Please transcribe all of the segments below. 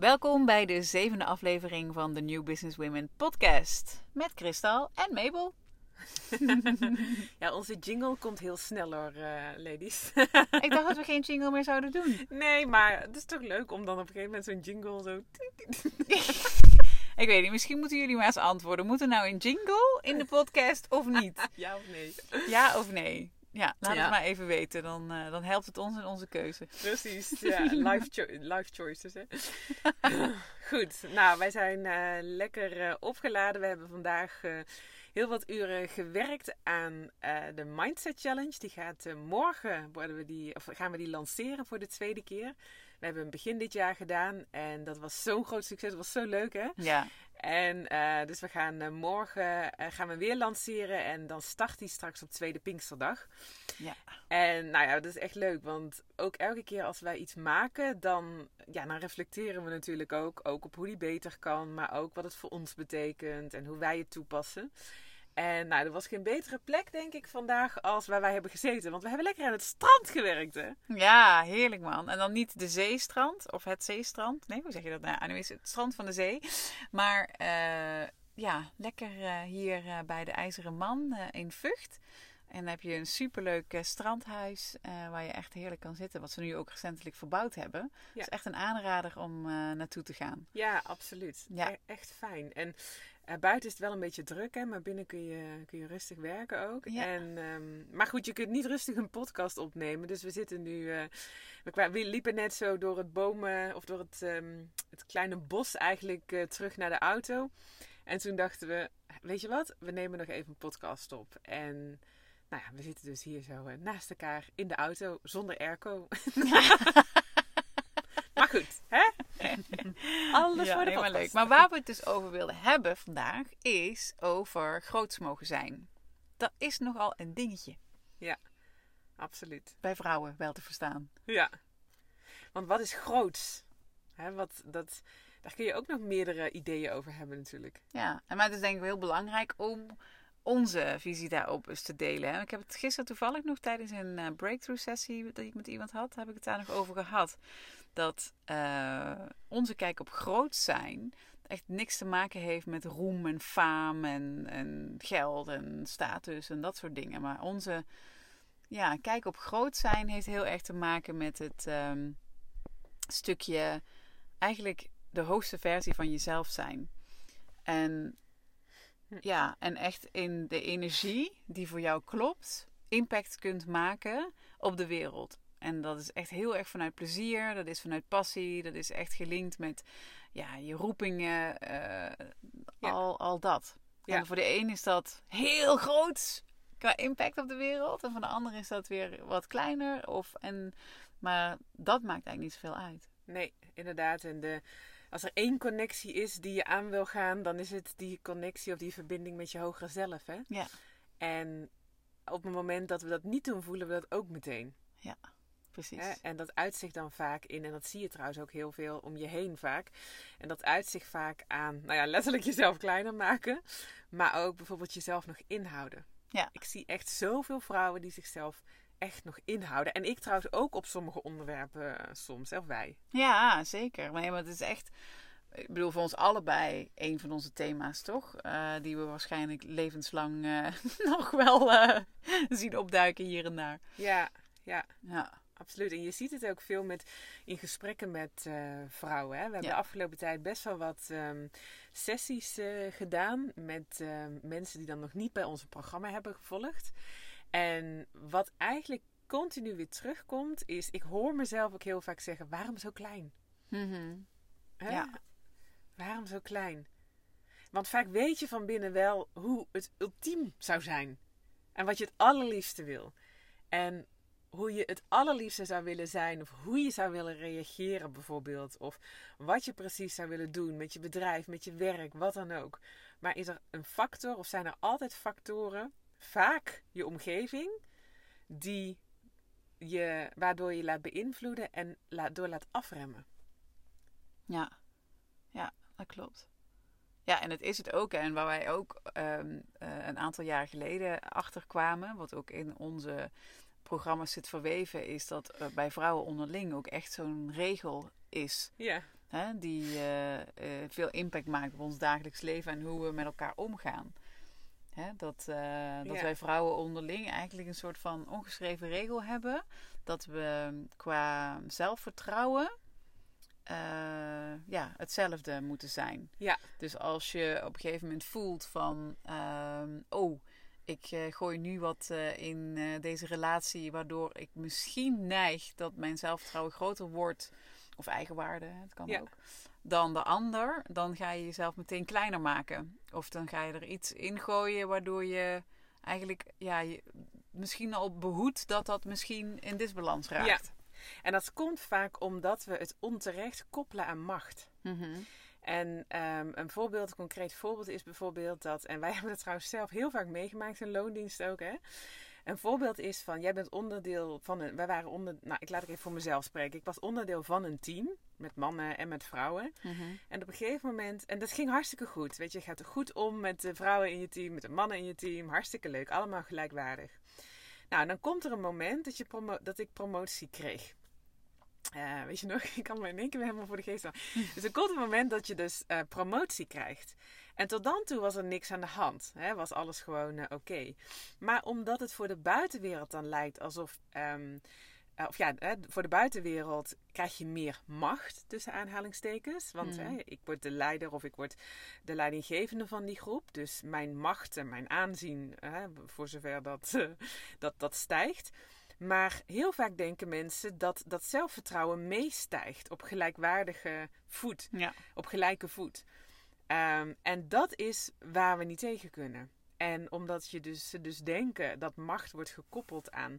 Welkom bij de zevende aflevering van de New Business Women podcast. Met Kristal en Mabel. ja, onze jingle komt heel snel hoor, uh, ladies. Ik dacht dat we geen jingle meer zouden doen. Nee, maar het is toch leuk om dan op een gegeven moment zo'n jingle zo... Ik weet niet, misschien moeten jullie maar eens antwoorden. Moet er nou een jingle in de podcast of niet? Ja of nee? Ja of nee? Ja, laat het maar even weten. Dan, uh, dan helpt het ons in onze keuze. Precies. Ja, life, cho life choices. Hè? Goed. Nou, wij zijn uh, lekker uh, opgeladen. We hebben vandaag heel wat uren gewerkt aan de Mindset Challenge. Die gaat morgen worden we die, of gaan we die lanceren voor de tweede keer. We hebben hem begin dit jaar gedaan en dat was zo'n groot succes. Dat was zo leuk, hè? Ja. En uh, dus we gaan uh, morgen uh, gaan we weer lanceren en dan start hij straks op tweede Pinksterdag. Ja. En nou ja, dat is echt leuk, want ook elke keer als wij iets maken, dan, ja, dan reflecteren we natuurlijk ook, ook op hoe die beter kan, maar ook wat het voor ons betekent en hoe wij het toepassen. En nou, er was geen betere plek, denk ik, vandaag als waar wij hebben gezeten. Want we hebben lekker aan het strand gewerkt, hè? Ja, heerlijk man. En dan niet de zeestrand of het zeestrand. Nee, hoe zeg je dat? Nou, nu is het strand van de zee. Maar uh, ja, lekker uh, hier uh, bij de IJzeren Man in Vught. En dan heb je een superleuk strandhuis waar je echt heerlijk kan zitten. Wat ze nu ook recentelijk verbouwd hebben. Het ja. is echt een aanrader om naartoe te gaan. Ja, absoluut. Ja. E echt fijn. En uh, buiten is het wel een beetje druk, hè, maar binnen kun je, kun je rustig werken ook. Ja. En, um, maar goed, je kunt niet rustig een podcast opnemen. Dus we zitten nu. Uh, we, we, liepen net zo door het bomen of door het, um, het kleine bos eigenlijk uh, terug naar de auto. En toen dachten we, weet je wat, we nemen nog even een podcast op. En nou ja, we zitten dus hier zo naast elkaar in de auto zonder airco. maar goed, hè? Alles ja, voor de podcast. leuk. Maar waar we het dus over wilden hebben vandaag is over groots mogen zijn. Dat is nogal een dingetje. Ja, absoluut. Bij vrouwen wel te verstaan. Ja. Want wat is groots? Hè, wat, dat, daar kun je ook nog meerdere ideeën over hebben natuurlijk. Ja, en maar het is denk ik heel belangrijk om onze visie daarop eens te delen. Ik heb het gisteren toevallig nog tijdens een uh, breakthrough sessie dat ik met iemand had, heb ik het daar nog over gehad. Dat uh, onze kijk op groot zijn echt niks te maken heeft met roem en faam en, en geld en status en dat soort dingen. Maar onze ja, kijk op groot zijn heeft heel erg te maken met het um, stukje eigenlijk de hoogste versie van jezelf zijn. En ja, en echt in de energie die voor jou klopt, impact kunt maken op de wereld. En dat is echt heel erg vanuit plezier, dat is vanuit passie, dat is echt gelinkt met ja, je roepingen, uh, ja. al, al dat. Ja. En voor de een is dat heel groot qua impact op de wereld, en voor de ander is dat weer wat kleiner. Of, en, maar dat maakt eigenlijk niet zoveel uit. Nee, inderdaad. En de, als er één connectie is die je aan wil gaan, dan is het die connectie of die verbinding met je hogere zelf. Hè? Ja. En op het moment dat we dat niet doen, voelen we dat ook meteen. Ja, precies. Hè? En dat uitzicht dan vaak in, en dat zie je trouwens ook heel veel om je heen vaak. En dat uitzicht vaak aan, nou ja, letterlijk jezelf kleiner maken, maar ook bijvoorbeeld jezelf nog inhouden. Ja. Ik zie echt zoveel vrouwen die zichzelf echt nog inhouden. En ik trouwens ook op sommige onderwerpen uh, soms, of wij. Ja, zeker. Maar, het is echt, ik bedoel, voor ons allebei een van onze thema's, toch? Uh, die we waarschijnlijk levenslang uh, nog wel zien opduiken hier en daar. Ja, ja. Ja. Absoluut. En je ziet het ook veel met, in gesprekken met vrouwen. Hè? We hebben de afgelopen tijd best wel wat ehm, sessies eh, gedaan met ehm, mensen die dan nog niet bij ons programma hebben gevolgd. En wat eigenlijk continu weer terugkomt, is ik hoor mezelf ook heel vaak zeggen: waarom zo klein? Mhm. Hè? Ja. Waarom zo klein? Want vaak weet je van binnen wel hoe het ultiem zou zijn. En wat je het allerliefste wil. En hoe je het allerliefste zou willen zijn. Of hoe je zou willen reageren bijvoorbeeld. Of wat je precies zou willen doen met je bedrijf, met je werk, wat dan ook. Maar is er een factor of zijn er altijd factoren, vaak je omgeving, die je, waardoor je laat beïnvloeden en laat, door laat afremmen? Ja. Ja, dat klopt. Ja, en het is het ook. En waar wij ook ehm, eh, een aantal jaar geleden achter kwamen, wat ook in onze programma's zit verweven, is dat er bij vrouwen onderling ook echt zo'n regel is. Ja. hè, die eh, eh, veel impact maakt op ons dagelijks leven en hoe we met elkaar omgaan. Hè, dat dat wij vrouwen onderling eigenlijk een soort van ongeschreven regel hebben. Dat we qua zelfvertrouwen eh, ja, hetzelfde moeten zijn. Ja. Dus als je op een gegeven moment voelt van... ehm, oh, ik eh, gooi nu wat eh, in eh, deze relatie... waardoor ik misschien neig dat mijn zelfvertrouwen groter wordt... of eigenwaarde, het kan Ja. ook... dan de ander, dan ga je jezelf meteen kleiner maken. Of dan ga je er iets in gooien waardoor je eigenlijk... Ja, je, misschien al behoedt dat dat misschien in disbalans raakt. En dat komt vaak omdat we het onterecht koppelen aan macht. Mhm. En ehm, een voorbeeld, een concreet voorbeeld is bijvoorbeeld dat, en wij hebben het trouwens zelf heel vaak meegemaakt in loondienst ook, hè. Een voorbeeld is van, jij bent onderdeel van een, wij waren onder, nou ik laat het even voor mezelf spreken. Ik was onderdeel van een team, met mannen en met vrouwen. Mhm. En op een gegeven moment, en dat ging hartstikke goed. Weet je, je gaat er goed om met de vrouwen in je team, met de mannen in je team. Hartstikke leuk, allemaal gelijkwaardig. Nou, dan komt er een moment dat, je promo dat ik promotie kreeg. Eh, weet je nog, ik kan me in één keer helemaal voor de geest. Dus er komt een moment dat je dus eh, promotie krijgt. En tot dan toe was er niks aan de hand. Hè? Was alles gewoon eh, oké. Maar omdat het voor de buitenwereld dan lijkt alsof... eh, of ja, voor de buitenwereld krijg je meer macht, tussen aanhalingstekens. Want Mm. hè, ik word de leider of ik word de leidinggevende van die groep. Dus mijn macht en mijn aanzien, hè, voor zover dat, dat, dat stijgt. Maar heel vaak denken mensen dat dat zelfvertrouwen meestijgt op gelijkwaardige voet, Ja. op gelijke voet. Ehm, en dat is waar we niet tegen kunnen. En omdat je dus, ze dus denken dat macht wordt gekoppeld aan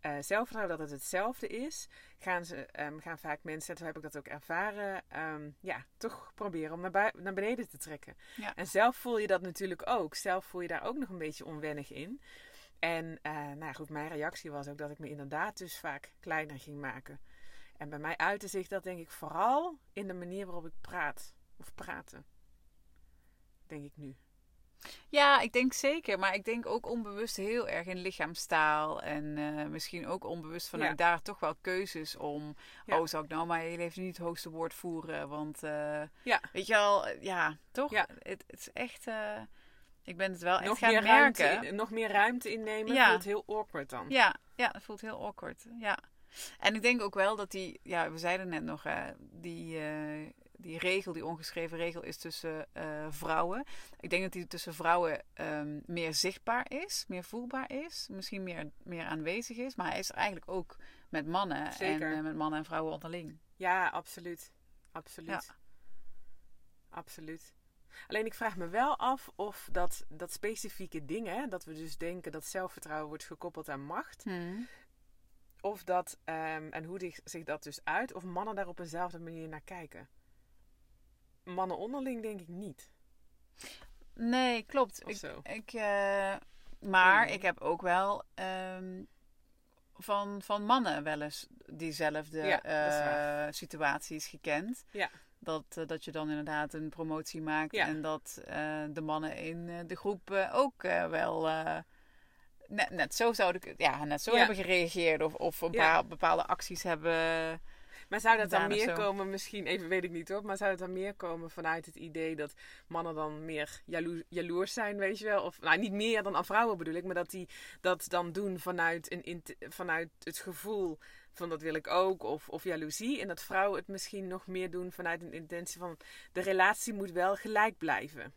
eh, zelfvertrouwen, dat het hetzelfde is, gaan, ze, ehm, gaan vaak mensen, en zo heb ik dat ook ervaren, ehm, ja, toch proberen om naar, naar beneden te trekken. Ja. En zelf voel je dat natuurlijk ook. Zelf voel je daar ook nog een beetje onwennig in. En eh, nou ja, goed, mijn reactie was ook dat ik me inderdaad dus vaak kleiner ging maken. En bij mij uitte zich dat denk ik vooral in de manier waarop ik praat. Of praten. Denk ik nu. Ja, ik denk zeker. Maar ik denk ook onbewust heel erg in lichaamstaal. En eh, misschien ook onbewust vanuit Ja. daar toch wel keuzes om... Ja. Oh, zou ik nou maar heel even niet het hoogste woord voeren? Want eh, Ja. weet je wel, eh, ja, toch? Het, het is echt... ik ben het wel echt Nog gaan meer, merken. ruimte in, nog meer ruimte innemen Ja. voelt heel awkward dan. Ja, ja, het voelt heel awkward. Ja. En ik denk ook wel dat die, ja, we zeiden net nog, hè, die, eh, die regel, die ongeschreven regel is tussen eh, vrouwen. Ik denk dat die tussen vrouwen ehm, meer zichtbaar is, meer voelbaar is, misschien meer, meer aanwezig is. Maar hij is eigenlijk ook met mannen Zeker. en eh, met mannen en vrouwen onderling. Ja, absoluut. Absoluut. Ja. Absoluut. Alleen ik vraag me wel af of dat, dat specifieke dingen, hè, dat we dus denken dat zelfvertrouwen wordt gekoppeld aan macht, of dat, ehm, en hoe die- zich dat dus uit, of mannen daar op eenzelfde manier naar kijken. Mannen onderling denk ik niet. Nee, klopt. Of Ik, zo. ik, eh, maar Hmm. ik heb ook wel ehm, van, van mannen wel eens diezelfde Ja, eh, situaties gekend. Ja. Dat, eh, dat je dan inderdaad een promotie maakt Ja. en dat eh, de mannen in eh, de groep ook wel net, net zo zouden ja, net zo Ja. hebben gereageerd of, of een paar bepaalde acties hebben. Maar zou dat dan meer komen, misschien, even weet ik niet hoor, maar zou het dan meer komen vanuit het idee dat mannen dan meer jaloers, jaloers zijn, weet je wel? Of nou, niet meer dan aan vrouwen bedoel ik, maar dat die dat dan doen vanuit, een, vanuit het gevoel van dat wil ik ook, of, of jaloezie. En dat vrouwen het misschien nog meer doen vanuit een intentie van de relatie moet wel gelijk blijven.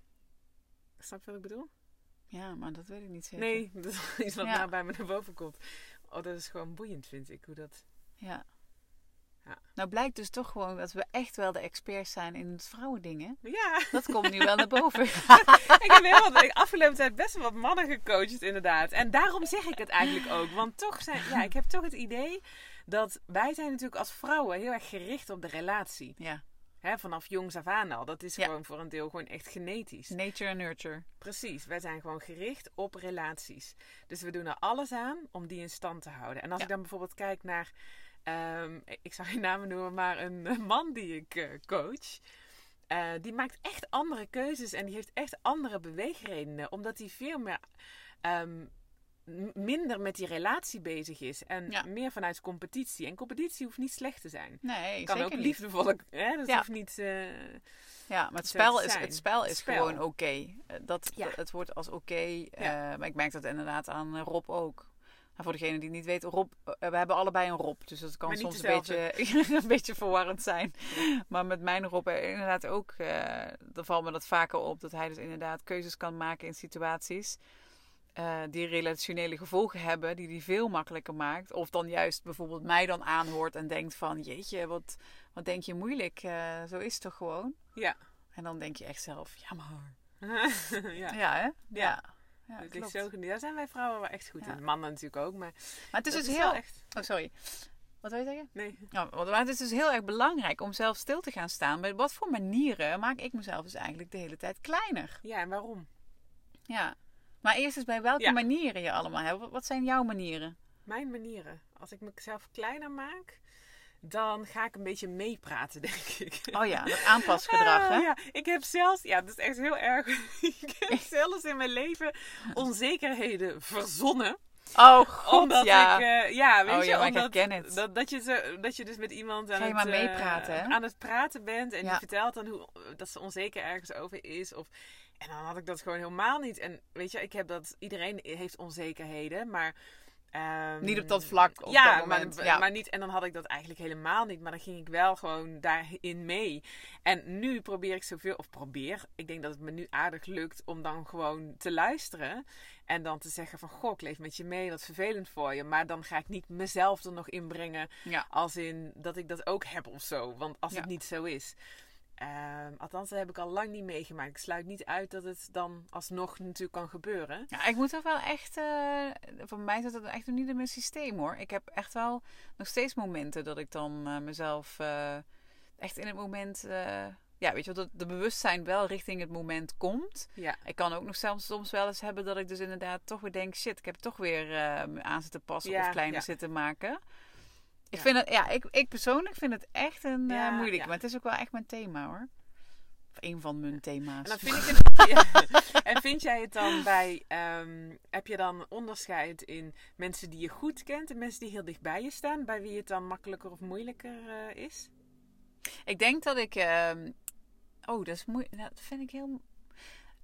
Snap je wat ik bedoel? Ja, maar dat weet ik niet zeker. Nee, dat is iets wat Ja. nou bij me naar boven komt. Oh, dat is gewoon boeiend, vind ik. Hoe dat... Ja. Ja. Nou blijkt dus toch gewoon dat we echt wel de experts zijn in het vrouwendingen. Ja, Dat komt nu wel naar boven. ik heb heel wat, afgelopen tijd best wel wat mannen gecoacht, inderdaad. En daarom zeg ik het eigenlijk ook. Want toch zijn, ja, ik heb toch het idee dat wij zijn natuurlijk als vrouwen heel erg gericht op de relatie. ja, vanaf jongs af aan al. Dat is Ja. gewoon voor een deel gewoon echt genetisch. nature en nurture. Precies, wij zijn gewoon gericht op relaties. Dus we doen er alles aan om die in stand te houden. En als Ja. ik dan bijvoorbeeld kijk naar, ehm, ik zou geen namen noemen, maar een man die ik eh, coach. eh, die maakt echt andere keuzes en die heeft echt andere beweegredenen. Omdat hij veel meer ehm, minder met die relatie bezig is. En Ja. meer vanuit competitie. En competitie hoeft niet slecht te zijn. Nee, kan zeker ook liefdevol. Hè? Dat Ja. hoeft niet... eh, Ja, maar het spel is, het spel is spel. gewoon oké. Dat, Ja. dat- het wordt als oké. maar ik merk dat inderdaad aan Rob ook. En voor degene die het niet weet, Rob, eh, we hebben allebei een Rob. Dus dat kan soms een beetje, een beetje verwarrend zijn. Maar met mijn Rob eh, inderdaad ook. eh dan valt me dat vaker op. Dat hij dus inderdaad keuzes kan maken in situaties. eh, die relationele gevolgen hebben, die hij veel makkelijker maakt. Of dan juist bijvoorbeeld mij dan aanhoort en denkt van... Jeetje, wat, wat denk je moeilijk? Eh, zo is het toch gewoon? Ja. En dan denk je echt zelf, ja maar. ja. Ja, hè? Ja. ja Dus ik klopt. zo, daar zijn wij vrouwen wel echt goed Ja. in. Mannen natuurlijk ook, maar Maar het is dat dus heel... echt... Oh, sorry. Wat wil je zeggen? Nee. Ja, want- maar het is dus heel erg belangrijk om zelf stil te gaan staan. Bij wat voor manieren maak ik mezelf dus eigenlijk de hele tijd kleiner? Ja, en waarom? Ja. Maar eerst eens bij welke Ja. manieren je allemaal hebt. Wat zijn jouw manieren? Mijn manieren. Als ik mezelf kleiner maak, dan ga ik een beetje meepraten, denk ik. Oh ja, dat aanpasgedrag, hè? Ah, ja, ik heb zelfs, ja, dat is echt heel erg. ik heb zelfs in mijn leven onzekerheden verzonnen. Oh god, omdat ja. ik, eh, ja, weet Oh je, ja, ik omdat, het. Dat, dat, je dat je dus met iemand aan, je het, eh, hè? aan het praten bent en Ja. die vertelt dan hoe, dat ze onzeker ergens over is. Of, en dan had ik dat gewoon helemaal niet. En weet je, ik heb dat, iedereen heeft onzekerheden, maar... ehm, Niet op dat vlak, op ja, dat. Maar, ja. maar niet. En dan had ik dat eigenlijk helemaal niet. Maar dan ging ik wel gewoon daarin mee. En nu probeer ik zoveel, of probeer, ik denk dat het me nu aardig lukt om dan gewoon te luisteren. En dan te zeggen van, goh, ik leef met je mee, wat vervelend voor je. Maar dan ga ik niet mezelf er nog inbrengen ja. als in dat ik dat ook heb of zo. Want als Ja. het niet zo is. Ehm, althans, dat heb ik al lang niet meegemaakt. Ik sluit niet uit dat het dan alsnog natuurlijk kan gebeuren. Ja, ik moet er wel echt. eh, voor mij zit dat echt nog niet in mijn systeem hoor. Ik heb echt wel nog steeds momenten dat ik dan eh, mezelf eh, echt in het moment. ja, weet je wel, dat de bewustzijn wel richting het moment komt. Ja. Ik kan ook nog zelfs soms wel eens hebben dat ik dus inderdaad toch weer denk: shit, ik heb toch weer aan zitten passen Ja, of kleiner ja. zitten maken. Ik vind het, ja, ik, ik persoonlijk vind het echt een eh, Ja, moeilijk. Maar het is ook wel echt mijn thema hoor. Of een van mijn thema's. En dan vind ik het. En vind jij het dan bij. ehm, heb je dan onderscheid in mensen die je goed kent en mensen die heel dicht bij je staan? Bij wie het dan makkelijker of moeilijker eh, is? Ik denk dat ik. ehm, oh, dat is moeilijk. Nou, dat vind ik heel.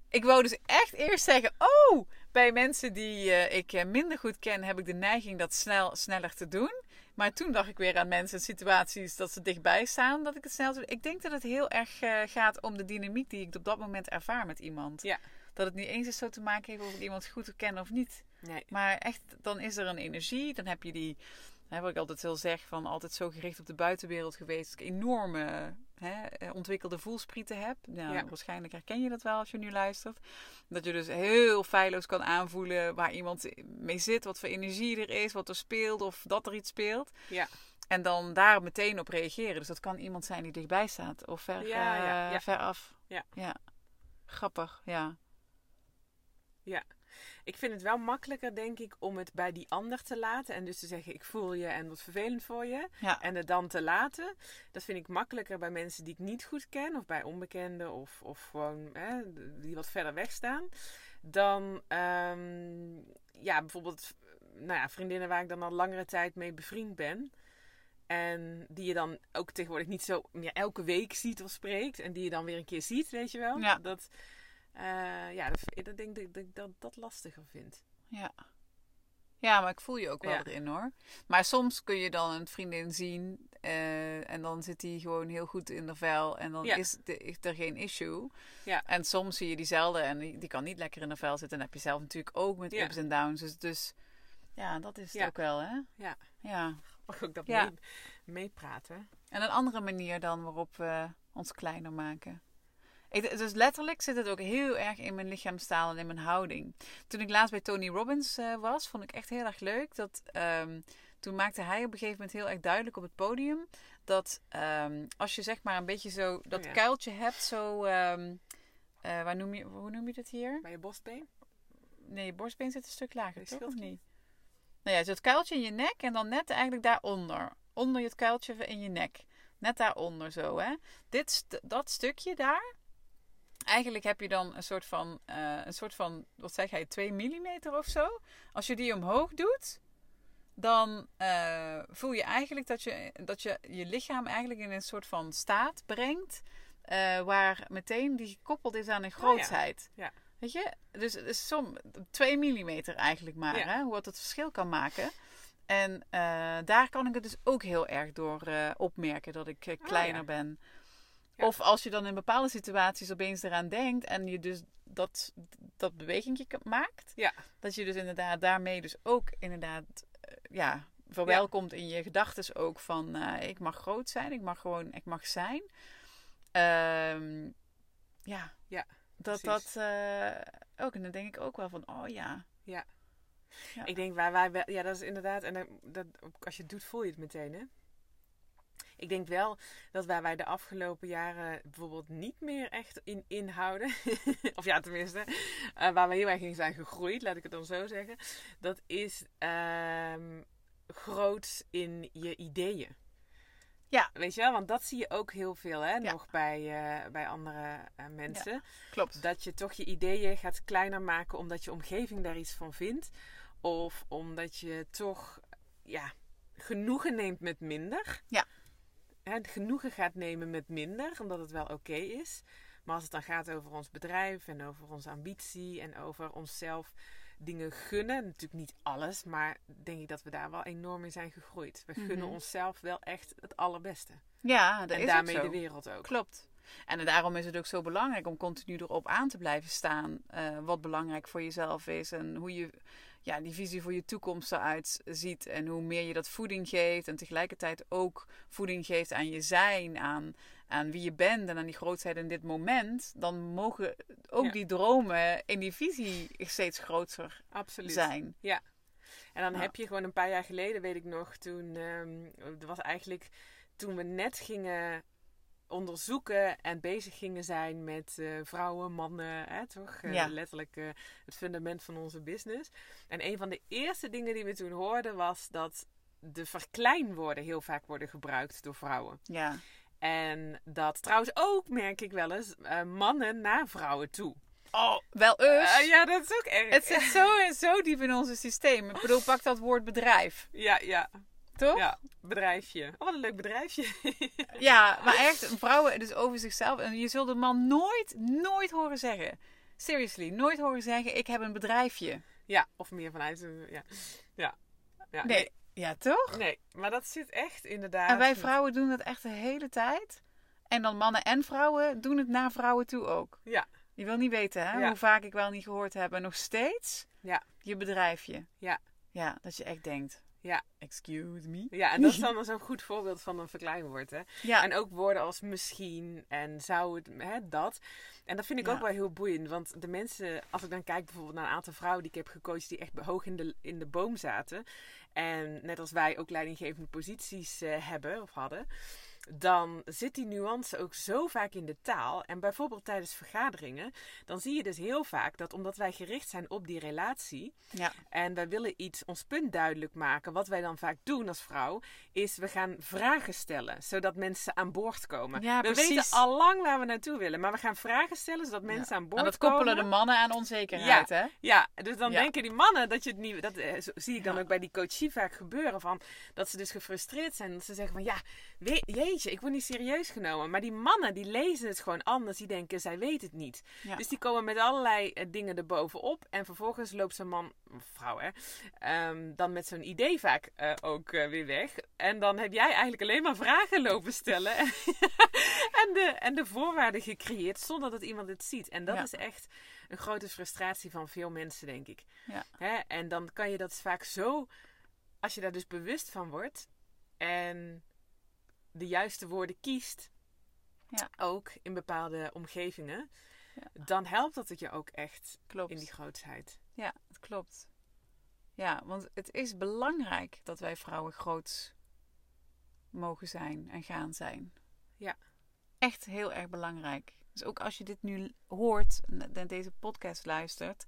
Ik wou dus echt eerst zeggen. Oh, bij mensen die eh, ik eh, minder goed ken, heb ik de neiging dat snel, sneller te doen. Maar toen dacht ik weer aan mensen en situaties dat ze dichtbij staan, dat ik het snel doe. Ik denk dat het heel erg eh, gaat om de dynamiek die ik op dat moment ervaar met iemand. Ja. Dat het niet eens is zo te maken heeft of ik iemand goed ken of niet. Nee. Maar echt, dan is er een energie. Dan heb je die, hè, wat ik altijd wil zeggen, van altijd zo gericht op de buitenwereld geweest. Enorme hè, eh, ontwikkelde voelsprieten heb. Nou, Ja. Waarschijnlijk herken je dat wel als je nu luistert. Dat je dus heel feilloos kan aanvoelen waar iemand mee zit. Wat voor energie er is, wat er speelt of dat er iets speelt. Ja. En dan daar meteen op reageren. Dus dat kan iemand zijn die dichtbij staat of ver, Ja, ja, eh, ja. ver af. Ja. ja. Grappig, ja. Ik vind het wel makkelijker, denk ik, om het bij die ander te laten. En dus te zeggen: Ik voel je en wat vervelend voor je. Ja. En het dan te laten. Dat vind ik makkelijker bij mensen die ik niet goed ken. Of bij onbekenden. Of, of gewoon hè, die wat verder weg staan. Dan ehm, ja, bijvoorbeeld nou ja, vriendinnen waar ik dan al langere tijd mee bevriend ben. En die je dan ook tegenwoordig niet zo meer elke week ziet of spreekt. En die je dan weer een keer ziet, weet je wel. Ja. Dat, eh, ja, dat, dat denk ik dat ik dat, dat lastiger vind. Ja. Ja, maar ik voel je ook wel Ja. erin hoor. Maar soms kun je dan een vriendin zien eh, en dan zit die gewoon heel goed in de vel en dan Ja. is, de, is er geen issue. Ja. En soms zie je diezelfde en die, die kan niet lekker in de vel zitten. En heb je zelf natuurlijk ook met ups en downs. Dus, dus ja, dat is het ook wel hè. Ja. Ja. Mag ook dat mee, meepraten. En een andere manier dan waarop we ons kleiner maken. Ik, dus letterlijk zit het ook heel erg in mijn lichaamstaal en in mijn houding. Toen ik laatst bij Tony Robbins eh, was, vond ik echt heel erg leuk. Dat, ehm, toen maakte hij op een gegeven moment heel erg duidelijk op het podium. Dat ehm, als je zeg maar een beetje zo dat Oh ja. kuiltje hebt, zo... ehm, eh, waar noem je, hoe noem je dat hier? Bij je borstbeen? Nee, je borstbeen zit een stuk lager, toch? Of niet? Nou ja, zo het kuiltje in je nek en dan net eigenlijk daaronder. Onder het kuiltje in je nek. Net daaronder zo, hè. Dit, dat stukje daar. Eigenlijk heb je dan een soort van, eh, een soort van wat zeg jij, 2 mm of zo. Als je die omhoog doet, dan eh, voel je eigenlijk dat je, dat je je lichaam eigenlijk in een soort van staat brengt. eh, waar meteen die gekoppeld is aan een grootheid. Ja. Weet je? Dus het is som 2 mm eigenlijk maar, Ja. hè? hoe wat het verschil kan maken. En daar kan ik het dus ook heel erg door opmerken dat ik eh, kleiner ja. ben. Ja. Of als je dan in bepaalde situaties opeens eraan denkt en je dus dat, dat bewegingje maakt. Ja. Dat je dus inderdaad daarmee dus ook inderdaad eh, ja, verwelkomt in je gedachten ook van eh, ik mag groot zijn, ik mag gewoon, ik mag zijn. Ehm, ja. Ja, Dat precies. dat eh, ook. En dan denk ik ook wel van, oh ja. Ja. Ik denk waar wij wel, ja, dat is inderdaad, en dat, als je het doet, voel je het meteen, hè? Ik denk wel dat waar wij de afgelopen jaren bijvoorbeeld niet meer echt in inhouden, of ja, tenminste, eh, waar we heel erg in zijn gegroeid, laat ik het dan zo zeggen, dat is ehm groot in je ideeën. Ja. Weet je wel, want dat zie je ook heel veel, hè, Ja. nog bij, eh, bij andere eh, mensen. Klopt. Dat je toch je ideeën gaat kleiner maken omdat je omgeving daar iets van vindt. Of omdat je toch ja, genoegen neemt met minder. Ja. Hè, genoegen gaat nemen met minder, omdat het wel oké is. Maar als het dan gaat over ons bedrijf en over onze ambitie en over onszelf dingen gunnen. Natuurlijk niet alles, maar denk ik dat we daar wel enorm in zijn gegroeid. We gunnen Mhm. onszelf wel echt het allerbeste. Ja, dat en is ook daarmee zo. de wereld ook. Klopt. En daarom is het ook zo belangrijk om continu erop aan te blijven staan. eh, wat belangrijk voor jezelf is. En hoe je ja, die visie voor je toekomst eruit ziet. En hoe meer je dat voeding geeft. En tegelijkertijd ook voeding geeft aan je zijn. Aan, aan wie je bent. En aan die grootheid in dit moment. Dan mogen ook Ja. die dromen in die visie steeds groter Absoluut. zijn. En dan Ja. heb je gewoon een paar jaar geleden, weet ik nog, toen er was eigenlijk toen we net gingen onderzoeken en bezig gingen zijn met eh, vrouwen, mannen, hè, toch? Eh, Ja. letterlijk eh, het fundament van onze business. En een van de eerste dingen die we toen hoorden was dat de verkleinwoorden heel vaak worden gebruikt door vrouwen. Ja, En dat trouwens ook, merk ik wel eens, mannen naar vrouwen toe. oh, wel eens. Ja, dat is ook erg. Het zit zo, zo diep in ons systeem. Ik bedoel, pak dat woord bedrijf. Ja, ja, Toch? ja. Bedrijfje. Oh, wat een leuk bedrijfje. Ja, maar echt, vrouwen dus over zichzelf. En je zult de man nooit, nooit horen zeggen. Seriously, nooit horen zeggen: ik heb een bedrijfje. Ja, of meer vanuit. een- Ja, ja. ja Nee, ja toch? Nee, maar dat zit echt inderdaad. En wij vrouwen doen dat echt de hele tijd. En dan mannen en vrouwen doen het naar vrouwen toe ook. Ja, Je wil niet weten hè, Ja. hoe vaak ik wel niet gehoord heb. En nog steeds Ja. je bedrijfje. Ja. Ja, dat je echt denkt. Ja. Excuse me. ja, en dat is dan zo'n goed voorbeeld van een verkleinwoord. Hè? Ja, En ook woorden als misschien en zou het, hè, dat. En dat vind ik Ja. ook wel heel boeiend. Want de mensen, als ik dan kijk bijvoorbeeld naar een aantal vrouwen die ik heb gecoacht, die echt hoog in de, in de boom zaten. En net als wij ook leidinggevende posities eh, hebben of hadden. Dan zit die nuance ook zo vaak in de taal. En bijvoorbeeld tijdens vergaderingen, dan zie je dus heel vaak dat omdat wij gericht zijn op die relatie. ja. En wij willen iets, ons punt duidelijk maken. Wat wij dan vaak doen als vrouw, is we gaan vragen stellen. Zodat mensen aan boord komen. Ja, we precies. weten al lang waar we naartoe willen. Maar we gaan vragen stellen, zodat mensen aan boord En dat komen. koppelen de mannen aan onzekerheid, hè? Ja, dus dan denken die mannen dat je het niet... Dat eh, zie ik dan ook bij die coachie vaak gebeuren. Van, dat ze dus gefrustreerd zijn. Dat ze zeggen van, ja, we- jeetje, ik word niet serieus genomen. Maar die mannen, die lezen het gewoon anders. Die denken, zij weet het niet. Ja. Dus die komen met allerlei eh, dingen erbovenop. En vervolgens loopt zo'n man, vrouw hè, ehm, dan met zo'n idee vaak eh, ook eh, weer weg. En dan heb jij eigenlijk alleen maar vragen lopen stellen. en, de, en de voorwaarden gecreëerd zonder dat iemand het ziet. En dat Ja. is echt een grote frustratie van veel mensen, denk ik. Ja. Hè? En dan kan je dat vaak zo, als je daar dus bewust van wordt en de juiste woorden kiest, Ja. ook in bepaalde omgevingen, Ja. dan helpt dat het je ook echt Klopt. in die grootsheid. Ja, het klopt. Ja, want het is belangrijk dat wij vrouwen groot mogen zijn en gaan zijn. Ja. Echt heel erg belangrijk. Dus ook als je dit nu hoort en deze podcast luistert,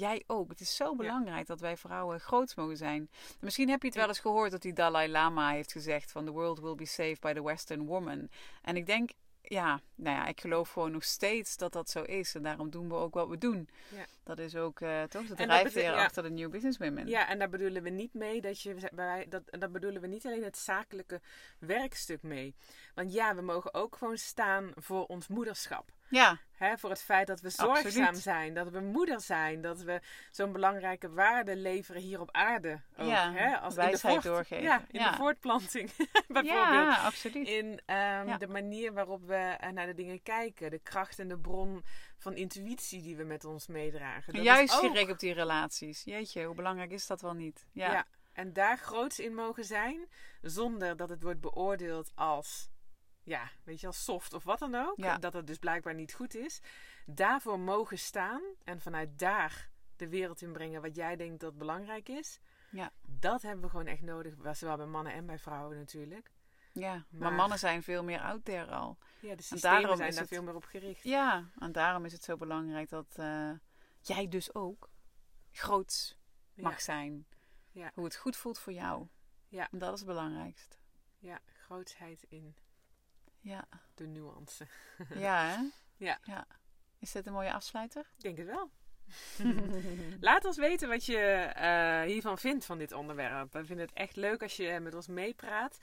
jij ook. Het is zo belangrijk dat wij vrouwen groot mogen zijn. Misschien heb je het wel eens gehoord dat die Dalai Lama heeft gezegd van the world will be saved by the Western woman. En ik denk ja, nou ja, ik geloof gewoon nog steeds dat dat zo is. En daarom doen we ook wat we doen. Ja. Dat is ook uh, toch de drijfveer ja. achter de New Business Women. Ja, en daar bedoelen we niet mee dat je. Wij, dat, daar bedoelen we niet alleen het zakelijke werkstuk mee. Want ja, we mogen ook gewoon staan voor ons moederschap. Ja, Hè, voor het feit dat we zorgzaam Absoluut. zijn, dat we moeder zijn, dat we zo'n belangrijke waarde leveren hier op aarde. Ook, Ja, hè, als in de voort- doorgeven. Ja, in Ja. de voortplanting bijvoorbeeld. ja absoluut. In ehm, Ja. de manier waarop we eh, naar de dingen kijken. De kracht en de bron van intuïtie die we met ons meedragen. Dat is Juist ook- gericht op die relaties. Jeetje, hoe belangrijk is dat wel niet? Ja, Ja. En daar groots in mogen zijn, zonder dat het wordt beoordeeld als, ja, weet je, als soft of wat dan ook. Ja. Dat het dus blijkbaar niet goed is. Daarvoor mogen staan en vanuit daar de wereld in brengen wat jij denkt dat belangrijk is. Ja. Dat hebben we gewoon echt nodig, zowel bij mannen en bij vrouwen natuurlijk. ja. Maar, Maar- mannen zijn veel meer out there al. Ja, de systemen daarom zijn is daar het- veel meer op gericht. Ja, en daarom is het zo belangrijk dat eh, jij dus ook groots mag zijn. Ja. Hoe het goed voelt voor jou. Ja. En dat is het belangrijkste. Ja, grootsheid in Ja, de nuance. ja hè? Ja. ja. Is dit een mooie afsluiter? Ik denk het wel. Laat ons weten wat je eh, hiervan vindt van dit onderwerp. We vinden het echt leuk als je met ons meepraat.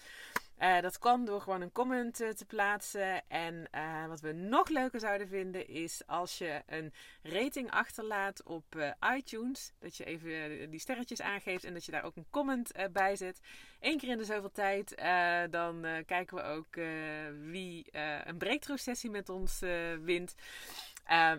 Eh, dat kan door gewoon een comment eh, te plaatsen. En eh, wat we nog leuker zouden vinden is als je een rating achterlaat op iTunes. Dat je even die sterretjes aangeeft en dat je daar ook een comment bij zet. Eén keer in de zoveel tijd. dan kijken we ook wie een breakthrough sessie met ons wint.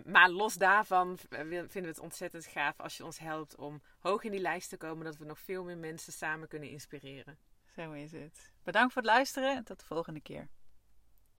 Maar los daarvan vinden we het ontzettend gaaf als je ons helpt om hoog in die lijst te komen. Dat we nog veel meer mensen samen kunnen inspireren. Zo is het. Bedankt voor het luisteren en tot de volgende keer.